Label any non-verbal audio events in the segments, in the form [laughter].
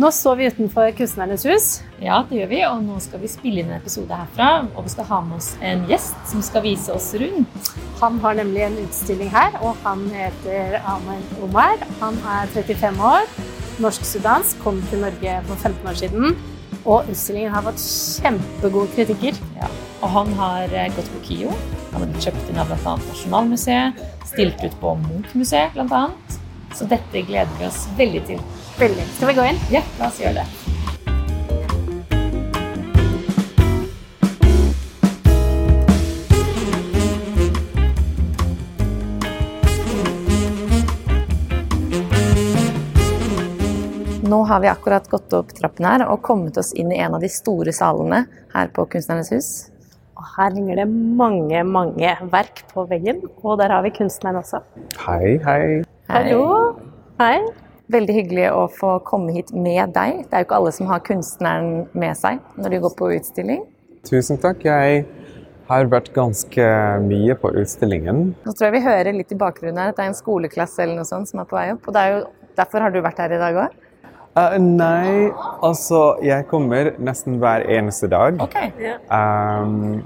Nå står vi utenfor Kunstnernes hus. Ja, det gjør vi, og nå skal vi spille inn en episode herfra. Og vi skal ha med oss en gjest som skal vise oss rundt. Han har nemlig en utstilling her, og han heter Ahmed Omar. Han er 35 år, norsk-sudansk, kom til Norge for 15 år siden. Og utstillingen har fått kjempegode kritikker. Ja. Og han har eh, gått på KIO. Han har kjøpt inn av bl.a. Nasjonalmuseet, stilt ut på Munch-museet bl.a. Så dette gleder vi oss veldig til. Veldig. Skal vi gå inn? Ja, la oss gjøre det. Nå har vi akkurat gått opp trappen her og kommet oss inn i en av de store salene her på Kunstnernes hus. Og her henger det mange, mange verk på veggen. Og der har vi kunstneren også. Hei, hei. Hallo. Hei. Veldig hyggelig å få komme hit med deg. Det er jo ikke alle som har kunstneren med seg når de går på utstilling. Tusen takk. Jeg har vært ganske mye på utstillingen. Nå tror jeg vi hører litt i bakgrunnen her at det er en skoleklasse eller noe sånt som er på vei opp. Og det er jo derfor har du vært her i dag òg? Uh, nei, altså Jeg kommer nesten hver eneste dag. Um,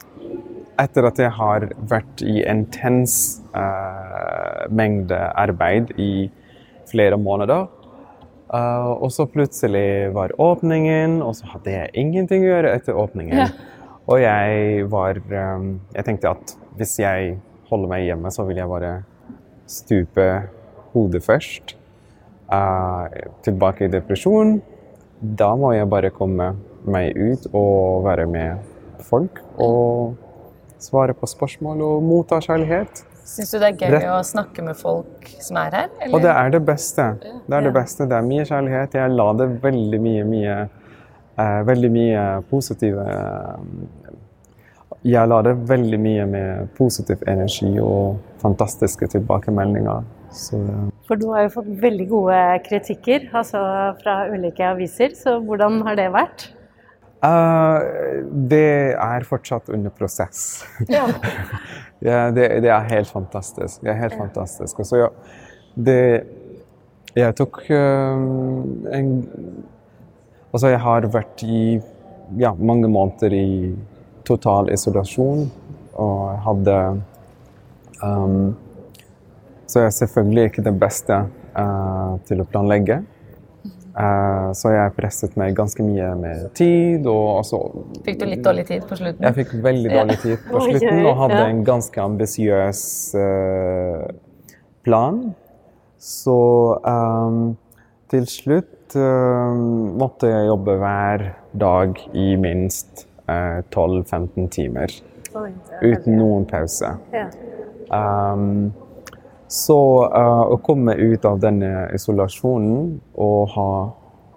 etter at jeg har vært i intens uh, mengde arbeid i flere måneder. Uh, og så plutselig var åpningen, og så hadde jeg ingenting å gjøre etter åpningen. Ja. Og jeg var um, Jeg tenkte at hvis jeg holder meg hjemme, så vil jeg bare stupe hodet først. Uh, tilbake i depresjon. Da må jeg bare komme meg ut og være med folk. Og svare på spørsmål og motta kjærlighet. Syns du det er gøy Rett- å snakke med folk som er her? Og det er det beste. Det er det beste. Det er mye kjærlighet. Jeg la det veldig mye, mye eh, Veldig mye positive eh, Jeg la det veldig mye med positiv energi og fantastiske tilbakemeldinger. Så For du har jo fått veldig gode kritikker altså fra ulike aviser, så hvordan har det vært? Eh, Det er fortsatt under prosess. Ja. [laughs] Ja, det, det er helt fantastisk. Det er helt fantastisk. Og ja, det Jeg tok um, en Altså, jeg har vært i ja, mange måneder i total isolasjon og hadde um, Så jeg er selvfølgelig ikke den beste uh, til å planlegge. Eh, så jeg presset meg ganske mye med tid og også, Fikk du litt dårlig tid på slutten? jeg fikk veldig dårlig tid på [laughs] slutten og hadde en ganske ambisiøs eh, plan. Så um, til slutt ehm, måtte jeg jobbe hver dag i minst uh, 12-15 timer. Er Uten noen pause. Ja. Så uh, å komme ut av denne isolasjonen og ha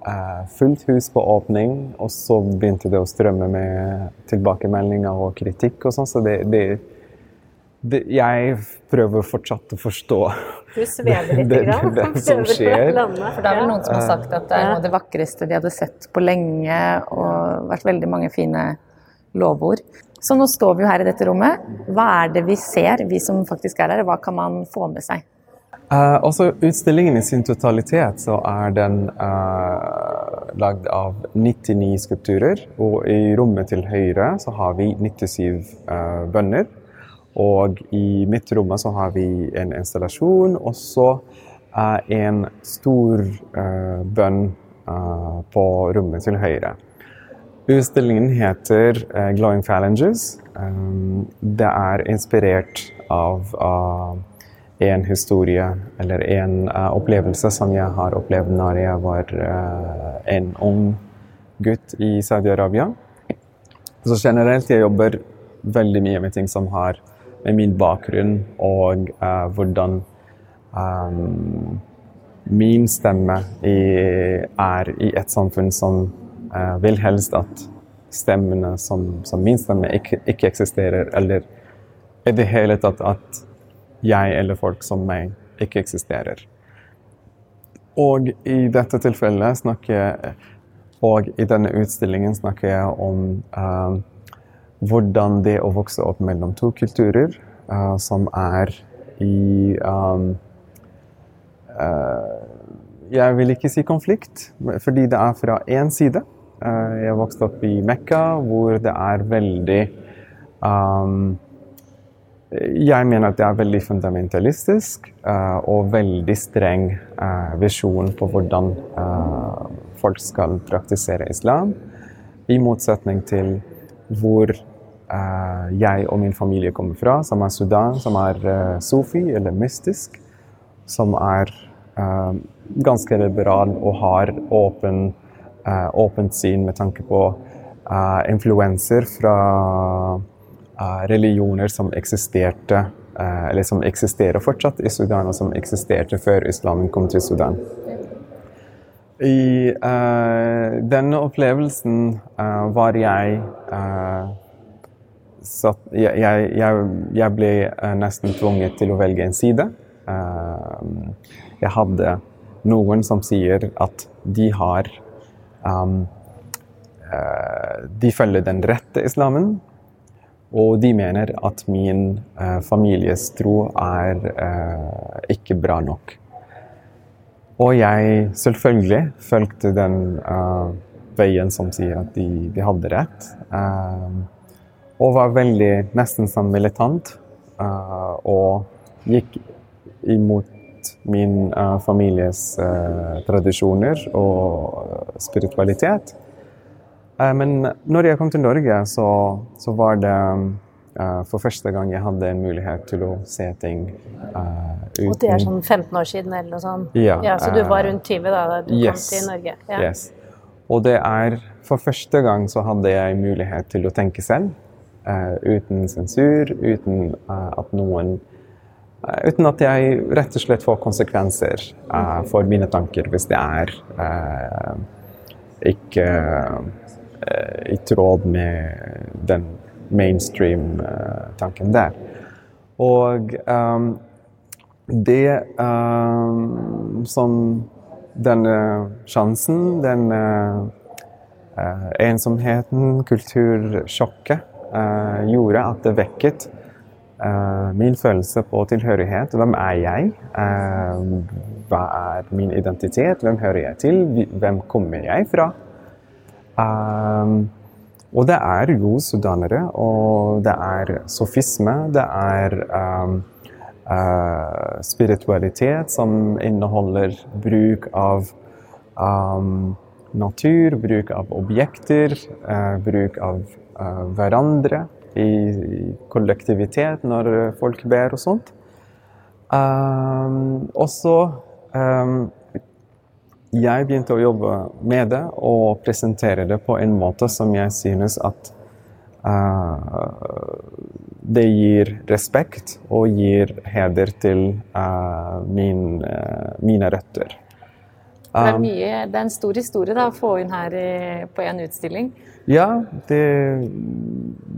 uh, fullt hus på åpning, og så begynte det å strømme med tilbakemeldinger og kritikk og sånn, så det, det, det Jeg prøver fortsatt å forstå [laughs] Du svever litt, [laughs] Det- grann. det som skjer. For det er det noen som har Eh, sagt at det er noe av det vakreste de hadde sett på lenge, og vært veldig mange fine lovord. Så nå står vi jo her i dette rommet. Hva er det vi ser, vi som faktisk er her? Hva kan man få med seg? Uh, også utstillingen i sin totalitet så er den uh, lagd av 99 skulpturer. Og i rommet til høyre så har vi 97 uh, bønner. Og i midtrommet så har vi en installasjon, og så uh, en stor eh, bønn eh, på rommet til høyre. Utstillingen heter uh, 'Glowing Phalanges'. Um, det er inspirert av uh, en historie eller en uh, opplevelse som jeg har opplevd når jeg var en ung gutt i Saudi-Arabia. Så generelt jeg jobber veldig mye med ting som har med min bakgrunn og hvordan um, min stemme i, er i et samfunn som uh, vil helst at stemmene som, som min stemme ikke, ikke, eksisterer, eller i det hele tatt at jeg eller folk som meg ikke eksisterer. Og i dette tilfellet snakker jeg, og i denne utstillingen snakker jeg om uh, hvordan det å vokse opp mellom to kulturer, uh, som er i um, uh, Jeg vil ikke si konflikt, fordi det er fra én side. Jeg vokste opp i Mekka, hvor det er veldig um, jeg mener at det er veldig fundamentalistisk uh, og veldig streng uh, visjon på hvordan uh, folk skal praktisere islam, i motsetning til hvor jeg og min familie kommer fra, som er Sudan, som er sufi eller mystisk, som er ganske liberal og har åpen, åpent syn med tanke på influenser fra religioner som eksisterte eh, eller som eksisterer fortsatt i Sudan, og som eksisterte før islamen kom til Sudan. I uh, denne opplevelsen uh, var jeg uh, satt, jeg, jeg, jeg, ble nesten tvunget til å velge en side. jeg hadde noen som sier at de har um, De følger den rette islamen, og de mener at min uh, families tro er uh, ikke bra nok. Og jeg selvfølgelig fulgte den veien som sier at de, de hadde rett. og var veldig nesten som militant. og gikk imot min families tradisjoner og spiritualitet. Uh, men når jeg kom til Norge, så, så var det uh, for første gang jeg hadde en mulighet til å se ting uh, uten Og det er sånn 15 år siden eller noe sånt? Ja. ja så du var rundt 20 da, da du yes, kom til Norge? Ja. Yes. Og det er For første gang så hadde jeg mulighet til å tenke selv. Uh, uten sensur, uten at noen Uten at jeg rett og slett får konsekvenser for mine tanker hvis det er ikke uh, i tråd med den mainstream-tanken der. Og um, det um, som denne sjansen, den uh, ensomheten, kultursjokket, uh, gjorde at det vekket uh, min følelse på tilhørighet. Hvem er jeg? hva er min identitet? Hvem hører jeg til? Hvem kommer jeg fra? Um, og det er jo sudanere, og det er sofisme, det er spiritualitet som inneholder bruk av natur, bruk av objekter, bruk av hverandre i, kollektivitet når folk ber og sånt. Um, også um, jeg begynte å jobbe med det og presentere det på en måte som jeg synes at uh, det gir respekt og gir heder til uh, min, uh, mine røtter. Um, det, er mye, det er en stor historie da, å få inn her i, på en utstilling. Ja, det,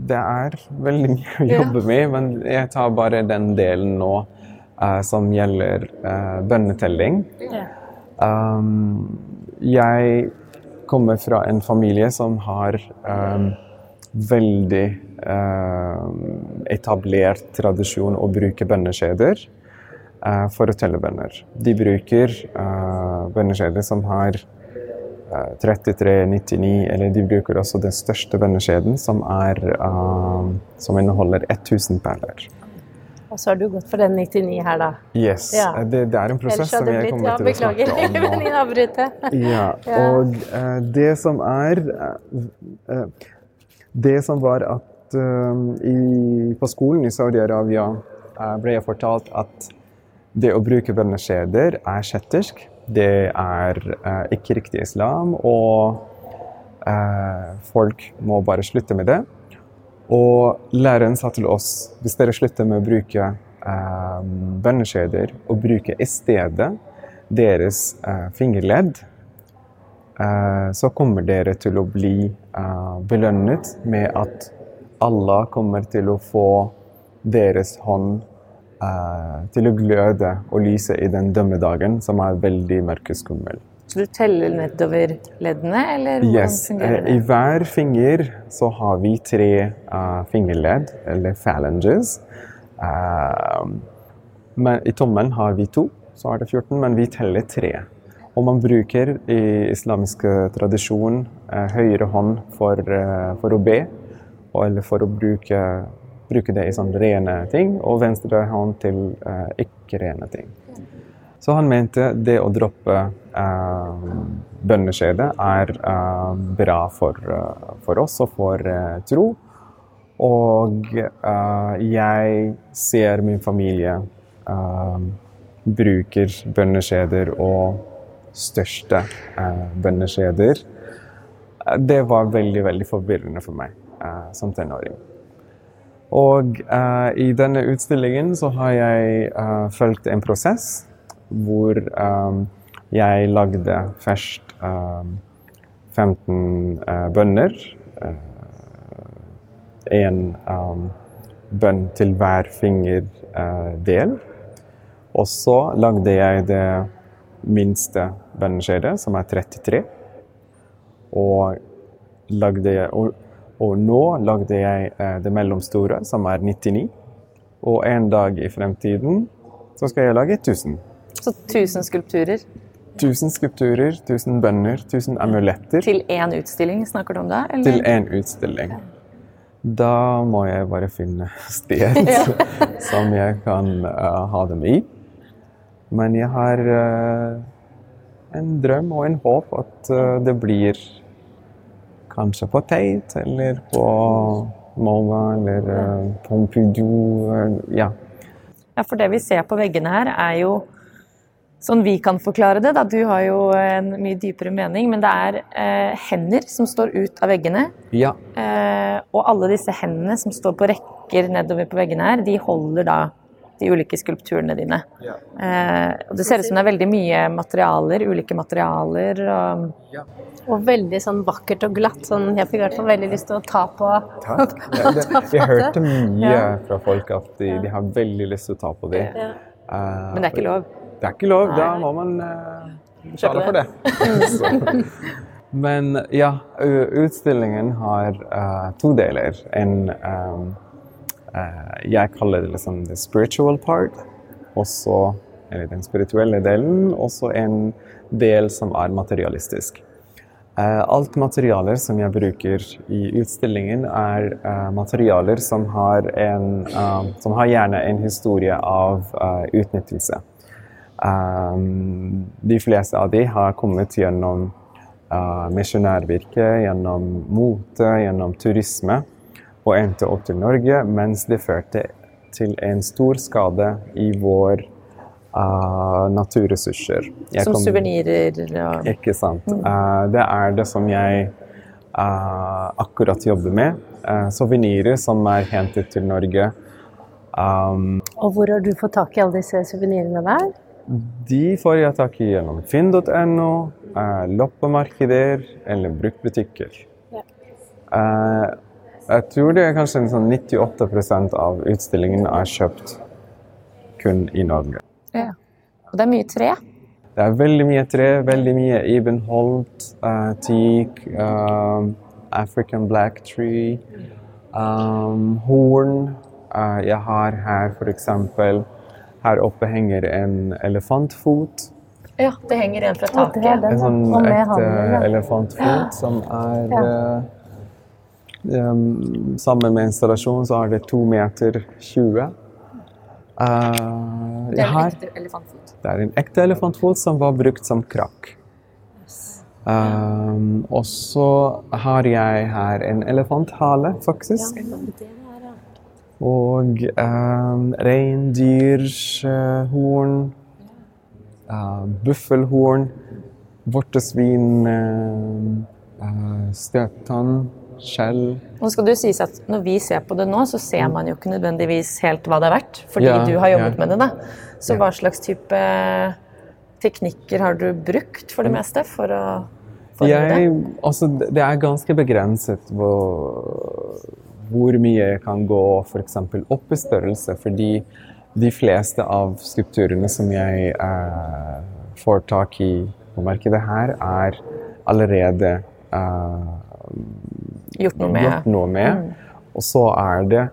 det, er veldig mye å jobbe med, men jeg tar bare den delen nå som gjelder bønnetelling. Ja. Um, jeg kommer fra en familie som har um, veldig uh, etablert tradisjon å bruke bønneskjeder uh, for å telle bønner. De bruker uh, bønneskjeder som har uh, 33, 99, eller de bruker også den største vennekjeden, som, er, uh, som inneholder 1000 perler. Og så har du gått for den 99 her, da. Yes. Ja. Det, det, er en prosess som jeg kommer ja, til å snakke om [laughs] nå. Beklager, [laughs] ja, og uh, det som er uh, Det som var at i, på skolen i Saudi-Arabia ble jeg fortalt at det å bruke bønneskjeder er kjettersk. Det er ikke riktig islam, og folk må bare slutte med det. Og læreren sa til oss hvis dere slutter med å bruke eh, bønneskjeder og bruke i stedet deres eh, fingerledd, eh, så kommer dere til å bli eh, belønnet med at Allah kommer til å få deres hånd eh, til å gløde og lyse i den dømmedagen, som er veldig mørk og skummel. Så du teller nedover leddene, eller hvordan Yes. fungerer eh, det? I hver finger så har vi tre uh, fingerledd, eller phalanges. Uh, men I tommelen har vi to, så er det 14, men vi teller tre. Og man bruker i islamisk tradisjon høyre hånd for, for å be, og, eller for å bruke, bruke det i sånne rene ting, og venstre hånd til uh, ikke-rene ting. Så han mente det å droppe uh, bønneskjedet er uh, bra for, eh, for oss og for eh, tro. Og eh, jeg ser min familie eh, bruker bønneskjeder og største eh, bønneskjeder. Eh, Det var veldig, veldig forvirrende for meg eh, som tenåring. Og uh, i denne utstillingen så har jeg uh, fulgt en prosess hvor um, jeg lagde først um, 15 uh, bønner. Én bønn til hver fingerdel. og så lagde jeg det minste bønneskjedet, som er 33. Og, lagde jeg, og nå lagde jeg eh, det mellomstore, som er 99. Og en dag i fremtiden så skal jeg lage 1000. Så 1000 skulpturer 1000 skulpturer, 1000 bønner, 1000 amuletter til én utstilling, snakker du om da? Eller? til én utstilling. Da må jeg bare finne sted [laughs] [laughs] som jeg kan uh, ha dem i. Men jeg har uh, en drøm og en håp at uh, det blir kanskje på Tate eller på Nova eller uh, Pompidou. eh, ja. Ja, for det vi ser på veggene her, er jo Sånn vi kan forklare det, da, du har jo en mye dypere mening, men det er eh, hender som står ut av veggene. ja. Eh, og alle disse hendene som står på rekker nedover på veggene her, de holder da de ulike skulpturene dine. Eh, det ser ut som det er veldig mye materialer, ulike materialer. Og, Og veldig sånn vakkert og glatt. Sånn, jeg fikk i hvert fall veldig lyst til å ta på Takk. [laughs] Det, det, jeg hørte mye fra folk at de, de har veldig lyst til å ta på de. Ja. Eh, men det er ikke lov. Det er ikke lov, da må man uh, betale for det. [laughs] Men ja, utstillingen har uh, to deler. En ehm, eh, Jeg kaller det liksom the spiritual part, også, eller den spirituelle delen, og så en del som er materialistisk. Eh, alt materialer som jeg bruker i utstillingen, er eh, materialer som har, en, eh, som har gjerne en historie av eh, utnyttelse. Um, de fleste av de har kommet gjennom uh, misjonærvirke, gjennom mote, gjennom turisme, og endte opp til Norge, mens det førte til en stor skade i vår uh, naturressurser. Jeg Som suvenirer og Ikke sant. Uh, det er det som jeg uh, akkurat jobber med. Uh, Suvenirer som er hentet til Norge. Um, Og hvor har du fått tak i alle disse suvenirene der? De får jeg tak i gjennom finn.no, loppemarkeder eller bruktbutikker. Eh, jeg tror det er kanskje en sånn 98% av utstillingen er kjøpt kun i Norge. Ja. Og det er mye tre. Det er veldig mye tre, veldig mye Ibenholt, eh, teak, um, African black tree, um, horn. Uh, jeg har her eksempel Her oppe henger en elefantfot. Ja, det henger en fra Å, det er den, En sånn ja. Ekte ja. elefantfot som er um, Sammen med installasjon så er det to meter 20. Uh, Det er en ekte elefantfot. det er en ekte elefantfot som var brukt som krakk. Um, og så har jeg her en elefanthale, faktisk. Og um, reindyrhorn, uh, buffelhorn, vortesvin, uh, støttann, skjell. Nå skal det jo sies at Når vi ser på det nå, så ser man jo ikke nødvendigvis helt hva det er verdt, fordi Ja, du har jobbet ja. med det. da. Så hva slags type teknikker har du brukt for det meste for å Jeg, det? altså, det er ganske begrenset hvor, hvor mye jeg kan gå f.eks. opp i størrelse, fordi de fleste av skulpturene som jeg eh, får tak i på markedet her, er allerede eh, Gjort noe med gjort noe med. Og så er det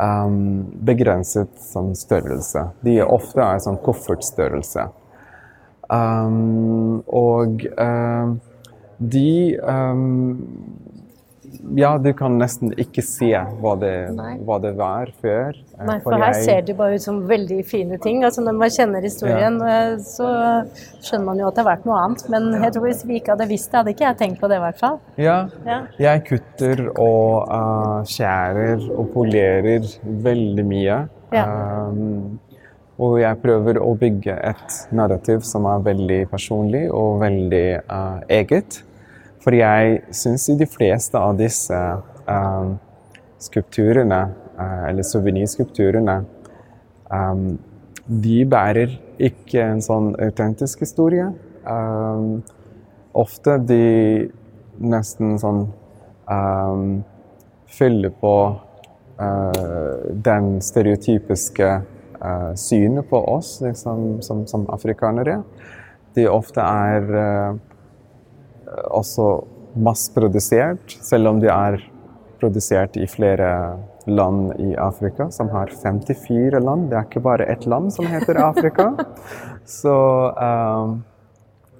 um, begrenset sånn størrelse. De ofte er sånn koffertstørrelse. Um, og um, de um, Ja, du kan nesten ikke se hva det, hva det var før. eh, Nei, for her jeg- ser det bare ut som veldig fine ting. Altså Når man kjenner historien, ja. så skjønner man jo at det har vært noe annet. Men jeg tror hvis vi ikke hadde visst det, hadde ikke jeg tenkt på det i hvert fall. Ja, Ja. jeg kutter og uh, skjærer og polerer veldig mye. Um, og jeg prøver å bygge et narrativ som er veldig personlig og veldig uh, eget. For jeg syns i de fleste av disse um, skulpturene, uh, eller suvenirskulpturene, um, de bærer ikke en sånn autentisk historie. Um, ofte de nesten sånn fyller på uh, den stereotypiske uh, synet på oss liksom, som, som afrikanere. De ofte er uh, også massprodusert, selv om de er produsert i flere land i Afrika, som har 54 land. Det er ikke bare ett land som heter [laughs] Afrika. Så, um,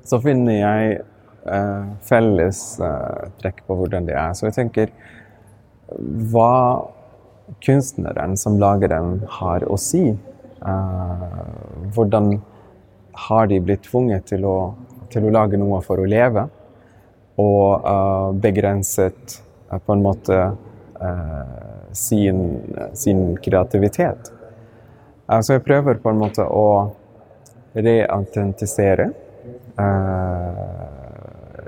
så finner jeg uh, felles uh, trekk på hvordan det er. Så jeg tenker hva kunstneren som lager dem, har å si. Uh, hvordan har de blitt tvunget til å, til å lage noe for å leve? Og uh, begrenset uh, på en måte uh, sin, sin kreativitet. Så jeg prøver på en måte å reautentisere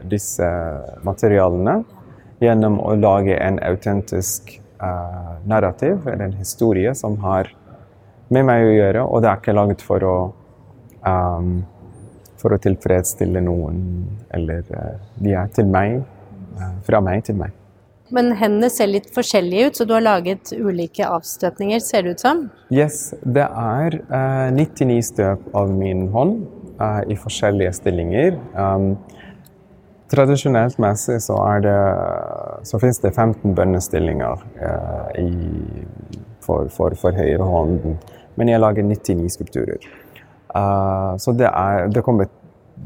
disse materialene gjennom å lage en autentisk narrativ, eller en historie, som har med meg å gjøre, og det er ikke laget for å um, for å tilfredsstille noen, eller uh, de er til meg, uh, fra meg til meg. Men hendene ser litt forskjellige ut, så du har laget ulike avstøpninger, ser det ut som. Yes, det er uh, 99 støp av min hånd uh, i forskjellige stillinger. Um, tradisjonelt messig så, det, så finnes det 15 bønnestillinger uh, i, for, for, for høyrehånden, men jeg lager 99 skulpturer. Uh, så det, er, det, kommer,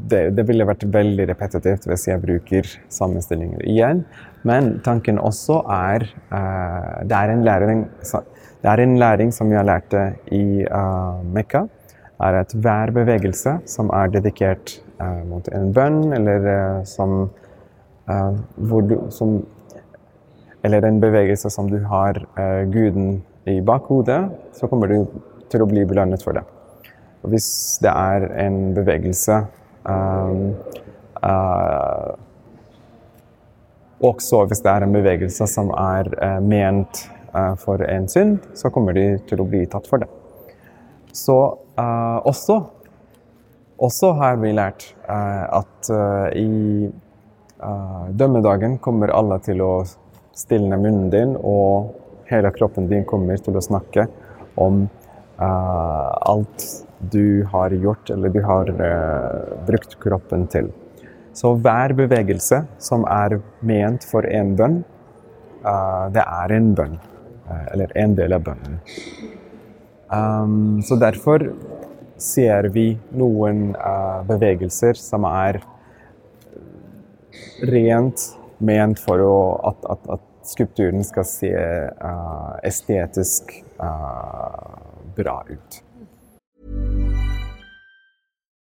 det, det, ville vært veldig repetitivt hvis jeg bruker samme stillinger igjen. Men tanken også er uh, det, er læring, det er en læring som jeg lærte i uh, Mekka. er at hver bevegelse som er dedikert mot en bønn, eller som, du, som Eller en bevegelse som du har guden i bakhodet, så kommer du til å bli belønnet for det. Hvis det er en bevegelse um, uh, Også hvis det er en bevegelse som er uh, ment uh, for en synd, så kommer de til å bli tatt for det. Så også, også har vi lært at i dømmedagen kommer alle til å stilne munnen din, og hele kroppen din kommer til å snakke om alt du har gjort eller du har uh, brukt kroppen til. Så hver bevegelse som er ment for en bønn, uh, det er en bønn. Uh, eller en del av bønnen. Um, så derfor ser vi noen bevegelser som er rent ment for å, at, at, at, skulpturen skal se estetisk bra ut.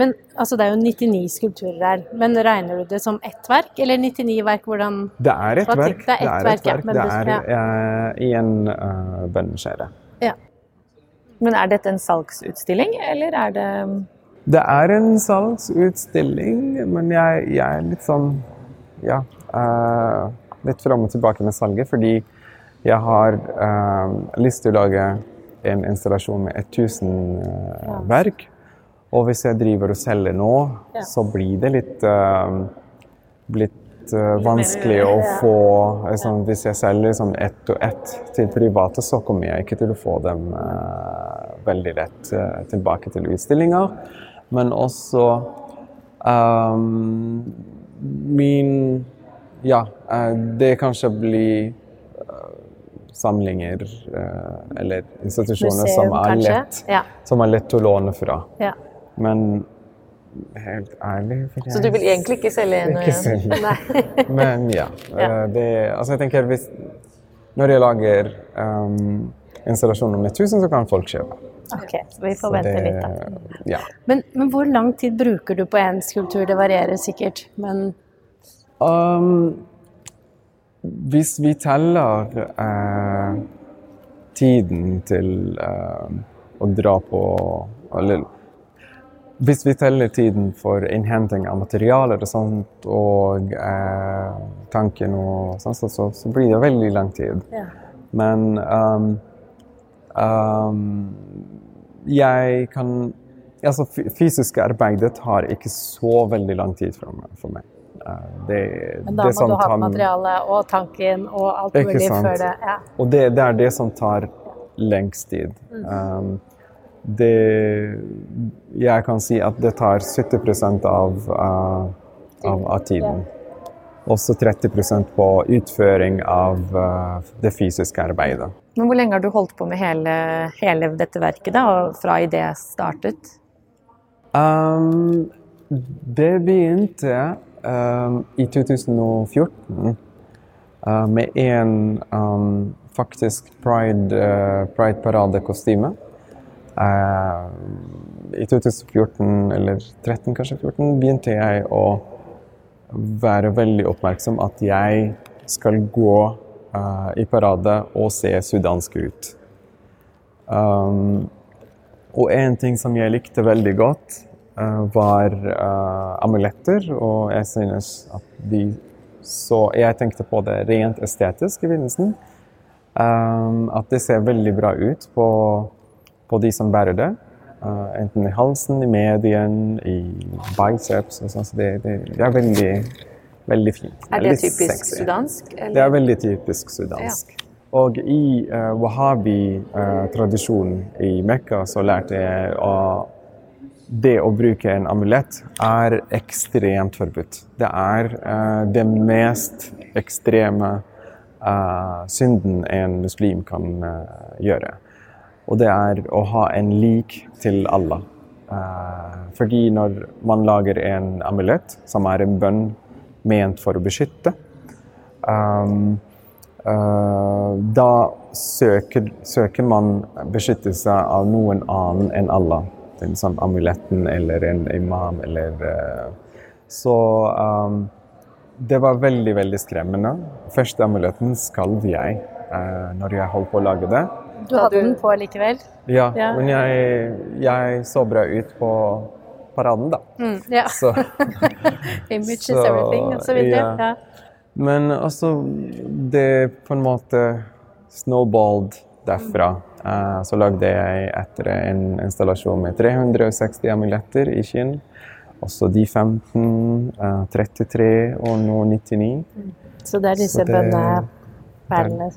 Men altså, det er jo 99 skulpturer her. Men regner du det som ett verk, eller 99 verk? Hvordan Det er ett verk. det er ett verk, ja, men Det er eh, i en uh, bønneskjære. Ja. Men er dette en salgsutstilling, eller er det Det er en salgsutstilling, men jeg, jeg er litt sånn Ja. Uh, litt fram og tilbake med salget, fordi jeg har uh, lyst til å lage en installasjon med 1000 eh, verk. Og hvis jeg driver og selger nå, så blir det litt uh, blitt uh, vanskelig å få liksom, Hvis jeg selger liksom, ett og ett til private, så kommer jeg ikke til å få dem uh, veldig lett tilbake til utstillinger. Men også um, min Ja, det kanskje blir samlinger eller institusjoner Museum, som er, lett, Ja. som er lett å låne fra. Ja. Men helt ærlig Så du vil egentlig ikke selge en og en? [laughs] [laughs] Men ja. [laughs] Ja. eh, Det, altså jeg tenker hvis, Når jeg lager um, installasjoner med 1000, så kan folk kjøpe. Ok, så vi får Så vente det- litt, da. Ja. Men, men hvor lang tid bruker du på en skulptur? Det varierer sikkert, men Um, hvis vi teller uh, tiden til uh, å dra på Eller hvis vi teller tiden for innhenting av materialer og sånt, og eh, tanken og sånn, så, så, så blir det veldig lang tid. Ja. Men um, um, jeg kan Altså, fy- fysiske arbeidet tar ikke så veldig lang tid for meg. For meg. Eh, Det, Men da det må du ha tar- materialet og tanken og alt mulig før det ja. Og det, det er det som tar lengst tid. Mm. Um, det Jeg kan si at det tar 70% av, uh, av, av tiden. Også 30% på utføring av uh, det fysiske arbeidet. Men hvor lenge har du holdt på med hele, hele dette verket, da, fra idé startet? Um, det begynte um, i 2014 uh, med en um, faktisk pride, uh, pride-paradekostyme. Uh, I 2014, eller 13 kanskje 14, begynte jeg å være veldig oppmerksom at jeg skal gå uh, i parade og se sudansk ut. Um, og en ting som jeg likte veldig godt, uh, var uh, amuletter. Og jeg synes at de så Jeg tenkte på det rent estetisk i begynnelsen. Um, at det ser veldig bra ut på, på de som bærer det. Uh, enten i halsen, i medien, i biceps og sånn. Så det, det, det er veldig, veldig fint. Er det typisk sexy. sudansk? Det er veldig typisk sudansk. Og i uh, wahhabi-tradisjonen i Mekka så lærte jeg at det å bruke en amulett er ekstremt forbudt. Det er uh, det mest ekstreme eh, synden en muslim kan eh, gjøre. Og det er å ha en lik til Allah. Eh, fordi når man lager en amulett, som er en bønn ment for å beskytte, um, uh, da søker, søker man beskyttelse av noen annen enn Allah. En som amuletten eller en imam eller uh, Så um, det var veldig, veldig skremmende. Første amuletten skalv jeg uh, når jeg holdt på å lage det. Du hadde den på likevel? Ja, Ja. men jeg, jeg så bra ut på paraden, da. Mm, ja. Så, [laughs] Image is everything, og så videre. ja. Men altså, det på en måte snowballed derfra. Uh, så lagde jeg etter en installasjon med 360 amuletter i skinn. Også de 15, uh, 33 og nå 99. Så det er disse bønneperlene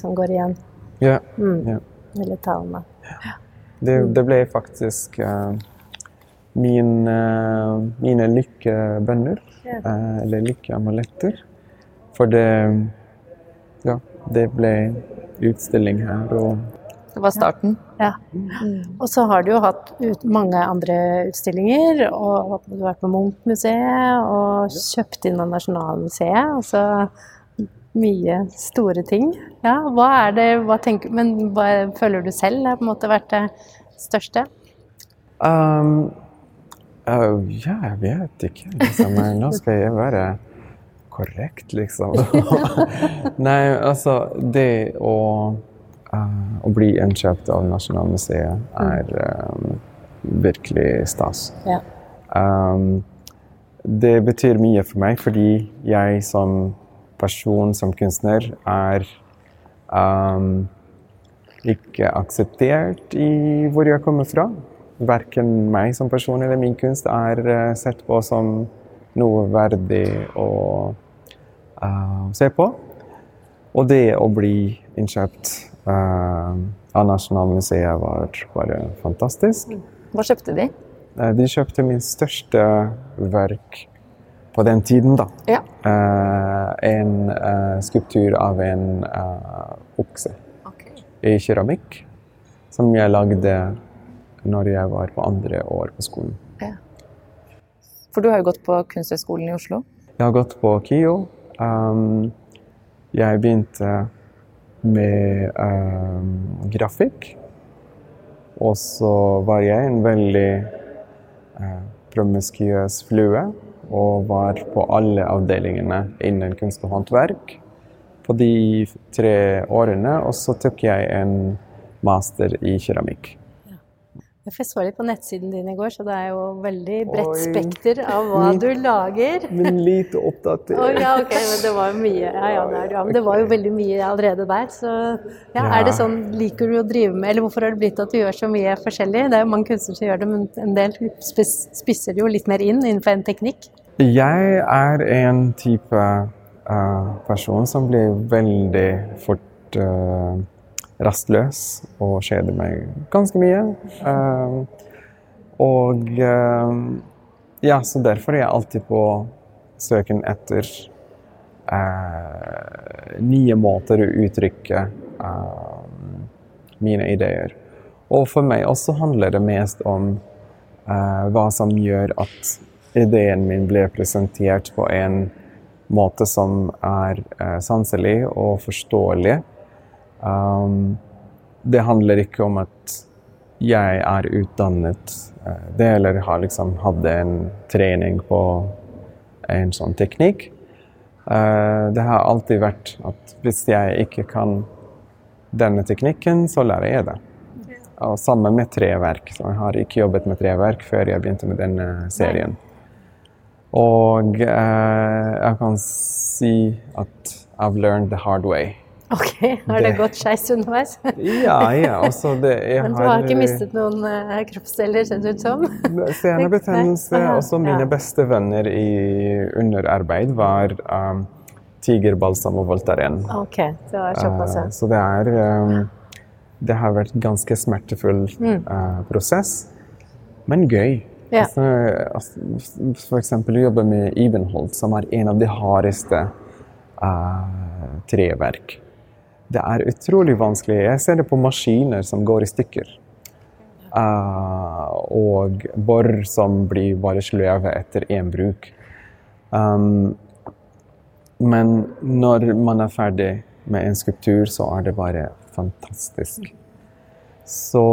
som går igjen. Ja, Mm. ja. Veldig talende. Det, det ble faktisk uh, min, uh, mine lykkebønner, Ja. Uh, eller lykkeamuletter. For det Ja, det ble utstilling her, og Det var starten. Ja. Og så har du jo hatt ut mange andre utstillinger, og du har vært på Munch-museet og kjøpt inn av Nasjonalmuseet. Altså mye store ting. Ja, hva er det hva tenker, Men hva føler du selv har på en måte vært det største? Um, uh, ja, jeg vet ikke, liksom. Nå skal jeg være korrekt, liksom. [laughs] Nei, altså Det å, uh, å bli innkjøpt av Nasjonalmuseet er um, virkelig stas. Ja. Um, det betyr mye for meg fordi jeg som person, som kunstner, er um, ikke akseptert i hvor jeg kommer fra. Verken meg som person eller min kunst er eh, sett på som noe verdig å uh, se på. Og det å bli innkjøpt uh, av Nasjonalmuseet var bare fantastisk. Hva kjøpte de? De kjøpte min største verk på den tiden, da. Ja. Uh, en uh, skulptur av en uh, okse i keramikk, som jeg lagde når jeg var på andre år på skolen. For du har jo gått på Kunsthøgskolen i Oslo. Jeg har gått på KIO. Um, jeg begynte med um, grafikk. Og så var jeg en veldig uh, promiskuøs flue og var på alle avdelingene innen kunst og håndverk på de tre årene. Og så tok jeg en master i keramikk. Jeg så litt på nettsiden din i går, så det er jo veldig bredt spekter av hva du lager. Men lite oppdatert. oh, ja, ok, men det var jo mye ja, ja, det ja, men det var jo veldig mye allerede der. Så ja, er det sånn, liker du å drive med, eller hvorfor har det blitt at du gjør så mye forskjellig? Det er jo mange kunstnere som gjør det, men en del spisser det jo litt mer inn innenfor en teknikk. Jeg er en type uh, person som blir veldig fort eh, rastløs og kjeder meg ganske mye. Uh, og uh, ja, så derfor er jeg alltid på søken etter uh, nye måter å uttrykke eh, mine ideer. Og for meg også handler det mest om eh, hva som gjør at ideen min blir presentert på en måte som er eh, sanselig og forståelig. Um, det handler ikke om at jeg er utdannet eh, det, eller har liksom hatt en trening på en sånn teknikk. Uh, det har alltid vært at hvis jeg ikke kan denne teknikken, så lærer jeg det. Og sammen med treverk. Så jeg har ikke jobbet med treverk før jeg begynte med denne serien. Og uh, jeg kan si at I've learned the hard way. Ok, har det Det- gått skeis underveis? Ja, ja, altså det Men du har ikke mistet noen uh, kroppsdeler, ser det ut som? Senebetennelse. Også mine Ja. beste venner i underarbeid var um, tigerbalsam og Voltaren. Ok, det var såpass, ja. Eh, så det er um, Det har vært ganske smertefull Mm. eh, prosess, men gøy. Ja. Altså, altså, for eksempel å jobbe med Evenholt, som er en av de hardeste eh, treverk. Det er utrolig vanskelig. Jeg ser det på maskiner som går i stykker. Uh, og bor som blir bare sløve etter én bruk. Um, men når man er ferdig med en skulptur, så er det bare fantastisk. Så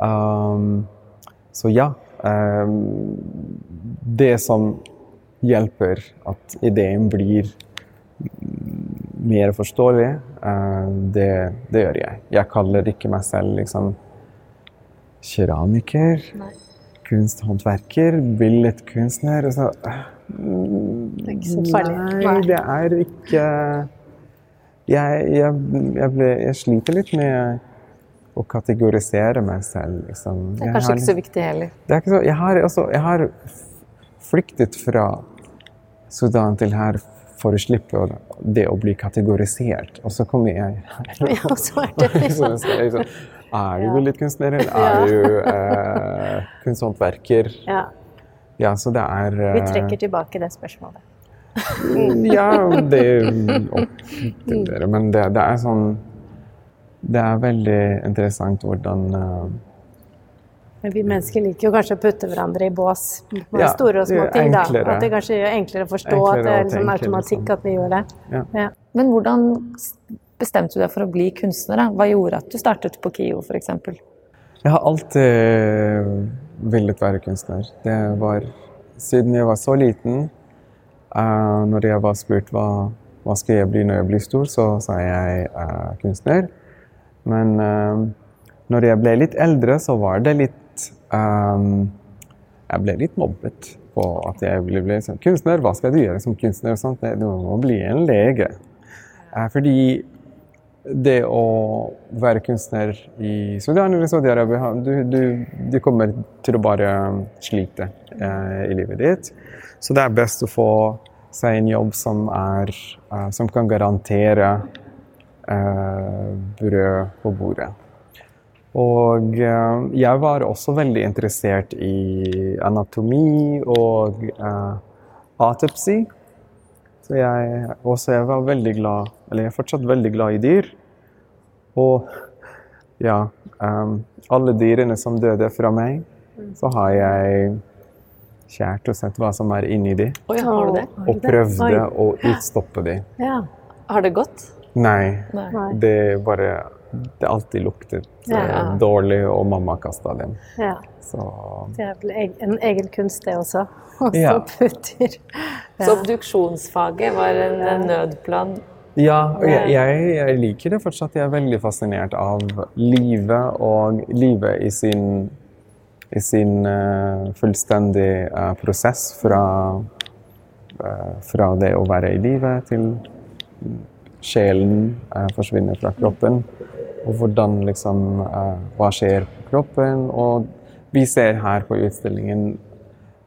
um, Så ja. Um, det som hjelper at ideen blir mer forståelig, eh, det, det gjør jeg. Jeg kaller ikke meg selv liksom keramiker, kunsthåndverker, billedkunstner. Altså, Det er ikke så farlig. Nei, det er ikke Jeg, jeg, jeg, ble, jeg sliter litt med å kategorisere meg selv. Liksom. Det er kanskje har- ikke så viktig heller. det er ikke så, jeg, har, altså, jeg har flyktet fra Sudan til her for å slippe det å bli kategorisert. Og så kommer jeg. Ja, så er det [laughs] liksom. liksom, er du billedkunstner, eller er du eh, kunsthåndverker? Ja, Ja, så det er vi eh, trekker tilbake det spørsmålet. [laughs] Ja, det opp til dere. Men det, det er sånn Det er veldig interessant hvordan eh, Men vi mennesker liker jo kanskje å putte hverandre i bås med Ja, store og små ting. da. enklere. At det kanskje er enklere å forstå Enklere at det er liksom tenke, automatikk liksom. at vi gjør det. Ja. Ja. Men hvordan bestemte du deg for å bli kunstner? Da? Hva gjorde at du startet på KIO f.eks.? Jeg har alltid villet være kunstner. Det var siden jeg var så liten. Uh, når jeg var spurt hva, hva skal jeg bli når jeg blir stor, så sa jeg uh, kunstner. Men uh, når jeg ble litt eldre, så var det litt eh, Jeg ble litt mobbet på at jeg ville bli sånn, kunstner. Hva skal du gjøre som kunstner? sånt? Det- Du må bli en lege. Eh, fordi det å være kunstner i Sudan eller Saudi-Arabia du, du, du kommer til å bare slite eh, i livet ditt. Så det er best å få seg en jobb som, er, eh, som kan garantere eh, brød på bordet. Og eh, jeg var også veldig interessert i anatomi og uh, autopsy. Så jeg, også jeg var veldig glad, eller jeg er fortsatt veldig glad i dyr. Og ja, um, alle dyrene som døde fra meg, så har jeg kjært og sett hva som er inni de, Oi, har du det? og prøvde å utstoppe dem. Ja. Har det gått? Nei. Nei. det bare Det alltid luktet eh, Ja. dårlig, og mamma kasta dem. ja. Så Det er vel en egen kunst, det også. [laughs] Og så Ja. putter Så obduksjonsfaget var en, en nødplan? Ja, og jeg, jeg, jeg liker det fortsatt. Jeg er veldig fascinert av livet og livet i sin, i sin eh, fullstendige eh, prosess fra, fra det å være i livet til sjelen forsvinner fra kroppen. Og hvordan liksom eh, Hva skjer på kroppen? Og vi ser her på utstillingen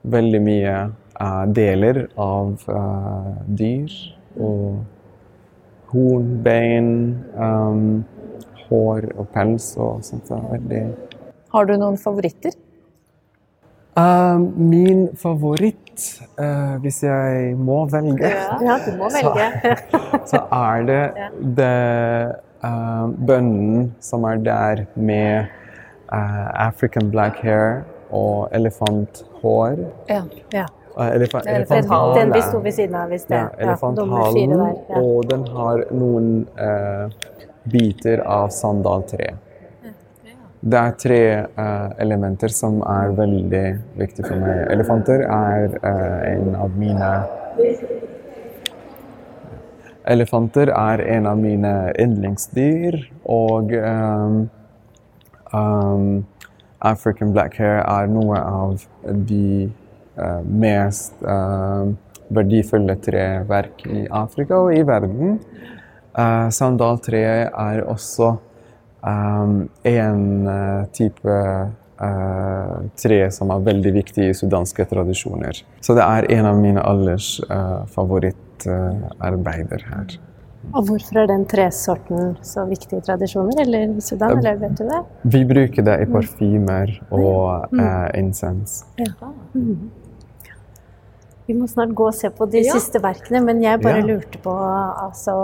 veldig mye eh, deler av eh, dyr. og horn, bein, hår og pels og sånt. Veldig Har du noen favoritter? Um, min favoritt, uh, hvis jeg må velge, Ja, du må velge. [laughs] så er det, det uh, bønnen som er der med African black hair og elefanthår. Ja. Ja. Uh, Den, elefanthale. den vi sto ved siden av i sted. Ja, elefanthalen. Ja. Og den har noen biter av sandaltre. Det er tre uh, elementer som er veldig viktige for meg. Elefanter er uh, en av mine Elefanter er en av mine yndlingsdyr, og um, um, African black hair er noe av de uh, mest eh, verdifulle treverk i Afrika og i verden. Uh, sandaltreet er også en eh, type eh, tre som er veldig viktig i sudanske tradisjoner. Så det er en av mine allers uh, favorittarbeider her. Og hvorfor er den tresorten så viktig i tradisjoner, eller i Sudan, eller vet du det? Vi bruker det i parfymer og insens. incense. Mm. Vi må snart gå og se på de siste verkene, men jeg bare Ja. lurte på altså,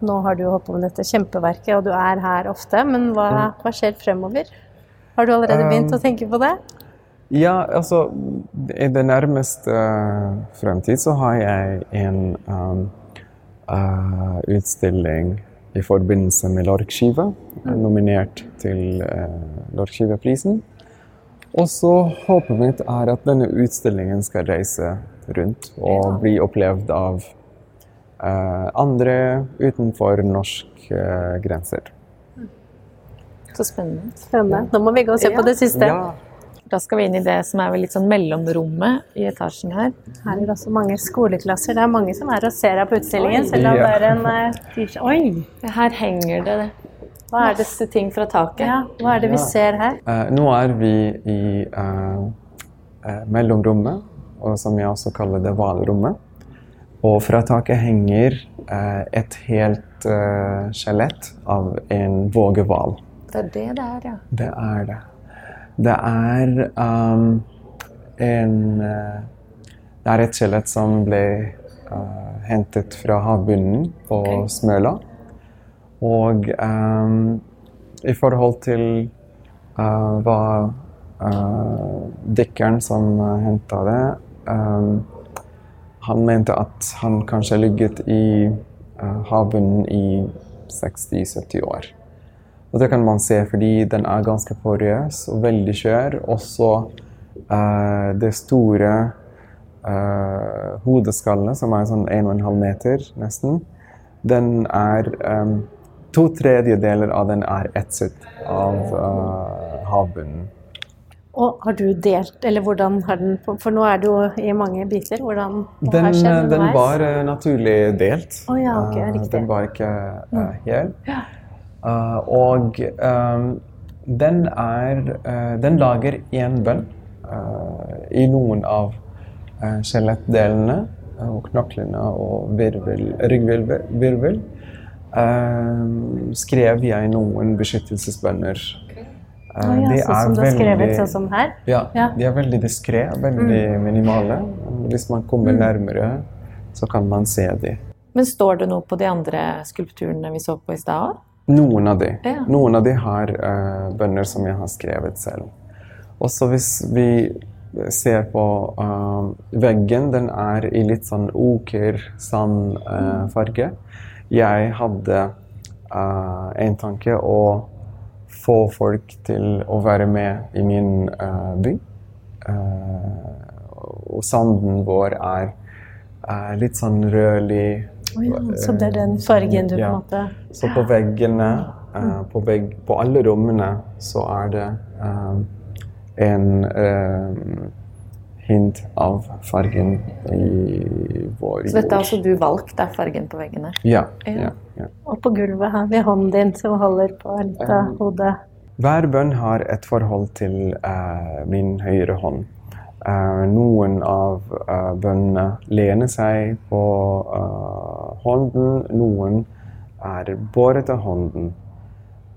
Nå har du holdt på med dette kjempeverket, og du er her ofte, men hva, hva skjer fremover? Har du allerede begynt å tenke på det? Ja, altså I det nærmeste fremtid så har jeg en um, uh, utstilling i forbindelse med Lorkskiva. Er Nominert til uh, Lorkskivaprisen. Og så håpet mitt er at denne utstillingen skal reise rundt og bli opplevd av uh, andre utenfor norske grenser. Så spennende. Spennende. Nå må vi gå og se på det siste. Ja. Da skal vi inn i det som er litt sånn mellomrommet i etasjen her. Her er det også mange skoleklasser. Det er mange som er og ser her på utstillingen, selv om Ja. det er en uh, tirsdag Oi! Her henger det Hva er disse ting fra taket. ja, hva er det vi Ja. ser her? Uh, nå er vi i uh, eh, mellomrommet, og som jeg også kaller det hvalrommet. Og fra taket henger eh, et helt eh, skjelett av en vågehval. Det er det det er, ja. Det er det. Det er um, en eh, Det er et skjelett som ble uh, hentet fra havbunnen på okay. Smøla. Og um, i forhold til uh, hva uh, dykkeren som henta det Han mente at han kanskje ligget i eh, havbunnen i 60-70 år. Og det kan man se fordi den er ganske porøs og veldig skjør. Også uh, det store uh, hodeskallet, som er sånn 1,5 meter nesten, den er um, To tredjedeler av den er etset av uh, havbunnen. Og har du delt, eller hvordan har den For nå er det jo i mange biter. Hvordan Den, har skjedd eh, den var uh, naturlig delt. Oh, ja, okay, riktig. Uh, Den var ikke uh, hel. Eh, og eh, den er eh, Den lager én bønn eh, i noen av skjelettdelene eh, og knoklene og virvel, ryggvirvel. eh, skrev jeg noen beskyttelsesbønner. Å ja, de sånn som du har skrevet, sånn som her? ja, Ja. de er veldig diskré, veldig minimale. Hvis man kommer nærmere, så kan man se de. Men står det noe på de andre skulpturene vi så på i stad òg? Noen av de. Ja. Noen av de har uh, bønner som jeg har skrevet selv. Også hvis vi ser på uh, veggen, den er i litt sånn oker-sandfarge. Uh, farge. Jeg hadde uh, en tanke å få folk til å være med i min uh, by. Eh, og sanden vår er litt sånn rødlig. Oh, ja, så det er den fargen du på en måte Så på veggene, eh, på, vegg, på alle rommene, så er det en hint av fargen i vår jord. Så dette har altså du valgt, det er fargen på veggene? Ja. Ja. ja, ja. Og på gulvet har vi hånden din som holder på litt av hodet. Hver bønn har et forhold til uh, min høyre hånd. Uh, noen av uh, bønnene lener seg på hånden, noen er båret av hånden.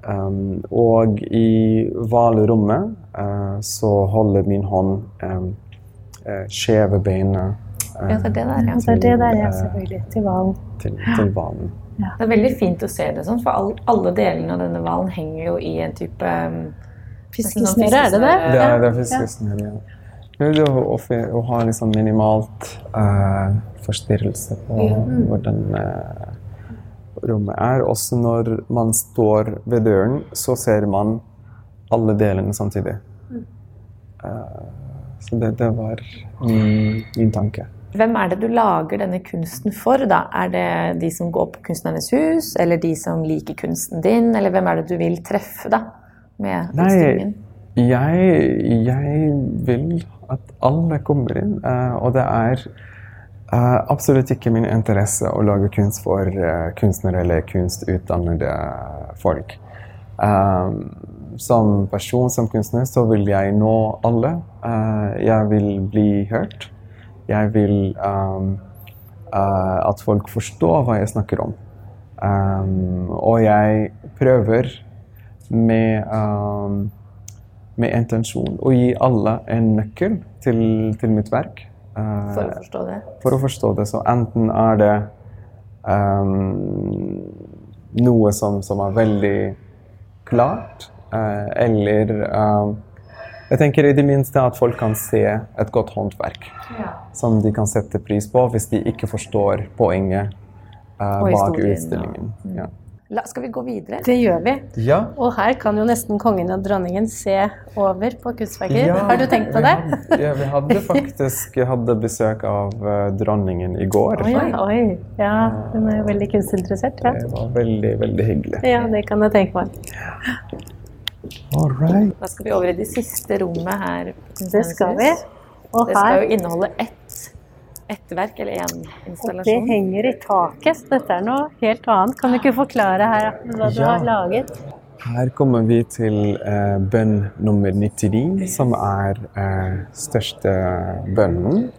Um, og i hvalrommet eh, så holder min hånd um, skjeve beina eh, Ja, det er det der, ja. Til, det er det der, ja, eh, selvfølgelig. Til hvalen. til, til ja. Det er veldig fint å se det sånn, for all, alle delene av denne hvalen henger jo i en type um, Fiskesnøre, er det det? Det er, det er Ja. fiskesnøre, ja. Det er jo å, å ha liksom minimalt uh, forstyrrelse på hvordan uh, rommet er. Også når man står ved døren, så ser man alle delene samtidig. Eh, så det, det var min, min tanke. Hvem er det du lager denne kunsten for, da? Er det de som går på Kunstnernes hus, eller de som liker kunsten din, eller hvem er det du vil treffe, da? Med Nei, utstillingen? jeg, jeg vil at alle kommer inn, eh, og det er eh, absolutt ikke min interesse å lage kunst for eh, kunstnere eller kunstutdannede folk. Um, som person, som kunstner, så vil jeg nå alle. Eh, jeg vil bli hørt. Jeg vil um, uh, at folk forstår hva jeg snakker om. Um, og jeg prøver med, um, med intensjon å gi alle en nøkkel til, til mitt verk. Uh, For å forstå det. for å forstå det. Så enten er det noe som, som er veldig klart, eller Jeg tenker i det minste at folk kan se et godt håndverk som de kan sette pris på hvis de ikke forstår poenget eh, bak utstillingen. Ja. La, skal vi gå videre? Det gjør vi. Ja. Og her kan jo nesten kongen og dronningen se over på kunstverket. Har du tenkt på vi det? Hadde, ja, vi hadde faktisk hadde besøk av uh, dronningen i går. Oi, oi. Ja, hun er jo veldig kunstinteressert. Ja. Det var veldig, veldig hyggelig. ja, det kan jeg tenke meg. All right. Da skal vi over i det siste rommet her. Det skal vi. Og Det skal her jo inneholde ett, ett verk, eller én og det henger i taket, så dette er noe helt annet. Kan du ikke forklare her hva du Ja. har laget? Her kommer vi til eh, bønn nummer 99, som er eh, største bønnen.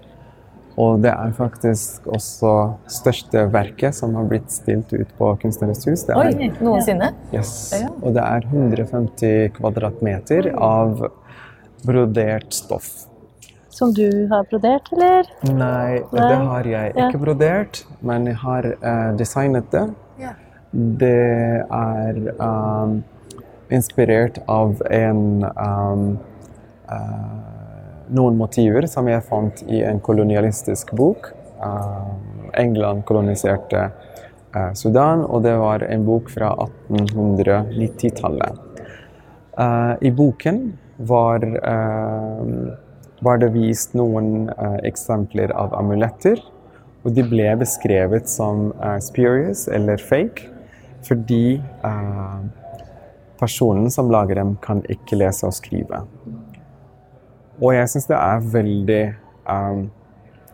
Og det er faktisk også største verket som har blitt stilt ut på Kunstnernes hus. Det er, Oi, noensinne? yes. Og det er 150 kvadratmeter av brodert stoff. Som du har brodert, eller? Nei, Nei. det har jeg ikke brodert, men jeg har uh, designet det. Det er um, inspirert av en um, eh, noen motiver som jeg fant i en kolonialistisk bok. Um, England koloniserte eh, Sudan, og det var en bok fra 1890-tallet. Eh, I boken var, eh, var det vist noen eh, eksempler av amuletter. Og de ble beskrevet som eh, spurious eller fake fordi eh, personen som lager dem, kan ikke lese og skrive. Og jeg syns det er veldig um,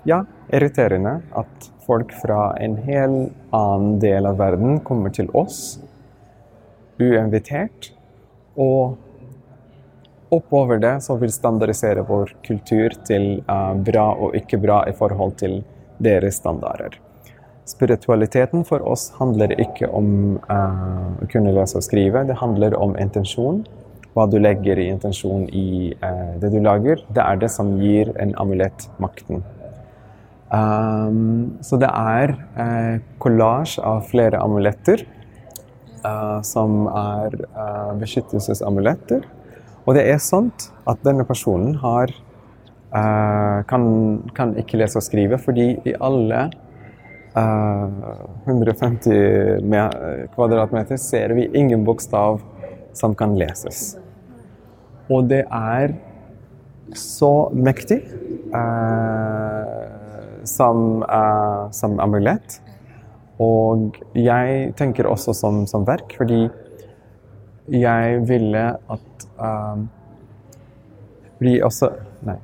ja, irriterende at folk fra en hel annen del av verden kommer til oss uinvitert, og oppover det så vil standardisere vår kultur til uh, bra og ikke bra i forhold til deres standarder. Spiritualiteten for oss handler ikke om uh, å kunne lese og skrive, det handler om intensjon. Hva du legger i intensjon i eh, det du lager, det er det som gir en amulett makten. Um, så det er eh, av flere amuletter uh, som er uh, beskyttelsesamuletter. Og det er sånn at denne personen har, uh, kan, kan ikke lese og skrive, fordi i alle eh, 150 kvadratmeter ser vi ingen bokstav som kan leses. Og det er så mektig eh, som, eh, som amulett. Og jeg tenker også som, som verk, fordi jeg ville at eh, Fordi også Nei.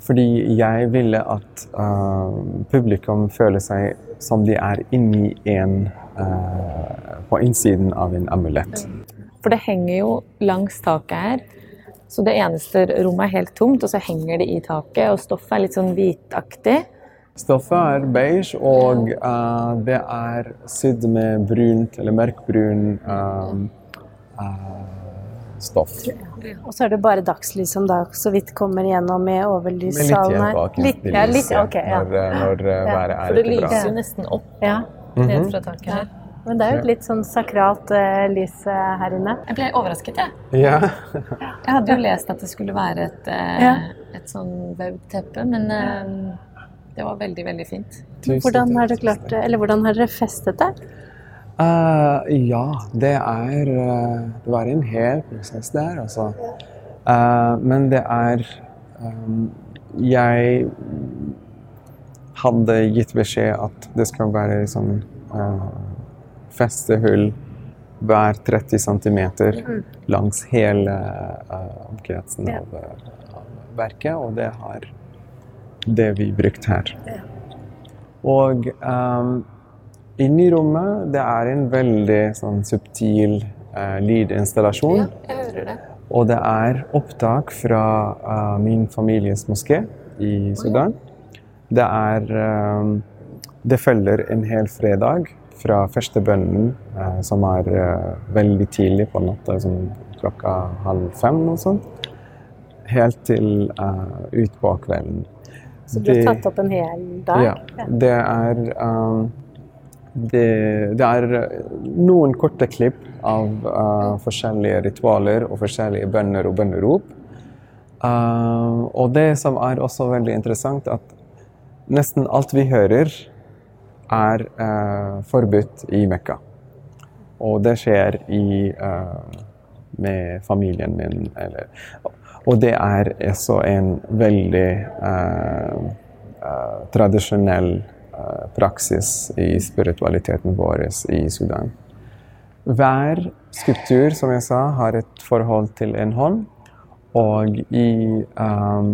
Fordi jeg ville at um, publikum føler seg som de er inni en uh, På innsiden av en amulett. For det henger jo langs taket her. Så det eneste rommet er helt tomt, og så henger det i taket, og stoffet er litt sånn hvitaktig. Stoffet er beige, og uh, det er sydd med brunt eller mørkbrun uh, uh, stoff. Og så er det bare dagslys som da så vidt kommer gjennom i overlyssalen her. Litt, ja, litt, okay, ja. når, når uh, været For er ikke bra. lyser jo nesten opp ja. ned fra taket her. Men det er jo et litt sånn sakralt uh, lys eh, her inne. Jeg ble overrasket, jeg. Ja. Jeg hadde jo lest at det skulle være et, uh, Ja. et sånn vevd men uh, det var veldig, veldig fint. Tusen Hvordan har klart? Eller hvordan har dere festet det? Eh, ja, det er Det var en hel prosess der, altså. Eh, men det er um, Jeg hadde gitt beskjed at det skal være liksom uh, festehull hver 30 cm langs hele uh, omkretsen Ja. av, uh, av verket, og det har det vi brukt her. Og um, inni rommet, det er en veldig sånn subtil uh, lydinstallasjon. jeg hører det. Og det er opptak fra uh, min families moské i Sudan. Det er um, Det følger en hel fredag fra første bønnen, uh, som er uh, veldig tidlig på natta, liksom klokka halv fem og sånt, helt til uh, utpå kvelden. Så du har tatt opp en hel dag? Ja. Det er um, det, det er noen korte klipp av uh, forskjellige ritualer og forskjellige bønner og bønnerop. Uh, og det som er også veldig interessant, at nesten alt vi hører, er uh, forbudt i Mekka. Og det skjer i, uh, med familien min. Eller, og det er også en veldig uh, tradisjonell praksis i spiritualiteten vår i Sudan. Hver skulptur, som jeg sa, har et forhold til en hånd. Og i um,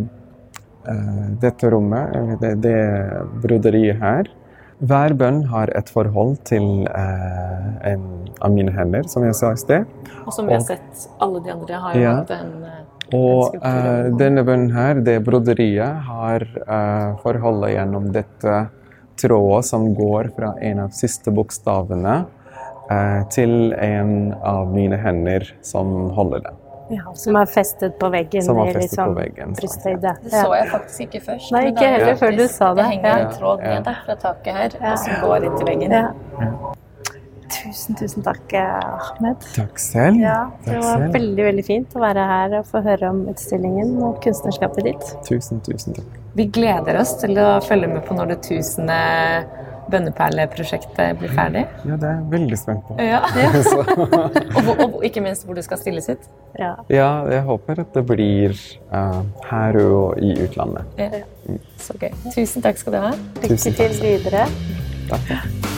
dette rommet, det, det broderiet her, Hver bønn har et forhold til eh, en av mine hender, som jeg sa i sted. Og som vi har sett, alle de andre har Ja. hatt en eh, Og eh, denne bønnen her, det broderiet, har eh, forholdet gjennom dette trådet som går fra en av siste bokstavene eh, til en av mine hender som holder den. Ja, som er festet på veggen. Som er festet liksom på veggen, sant. brysthøyde. Det så jeg faktisk ikke først. Nei, ikke er heller før du sa det. Det henger Ja. en tråd Ja. ned der fra taket her, Ja. og som går inntil veggen. Ja. Tusen, tusen takk, Ahmed. Takk selv. Ja, det Takk var selv. veldig veldig fint å være her og få høre om utstillingen og kunstnerskapet ditt. Tusen, tusen takk. Vi gleder oss til å følge med på når det tusende bønneperleprosjektet blir ferdig. Ja, det er jeg veldig spent på. Ja. ja. [laughs] Og, hvor- og ikke minst hvor det skal stilles ut. Ja. ja, jeg håper at det blir uh, her og i utlandet. Ja. Så gøy. Tusen takk skal du ha. Lykke til videre. Takk.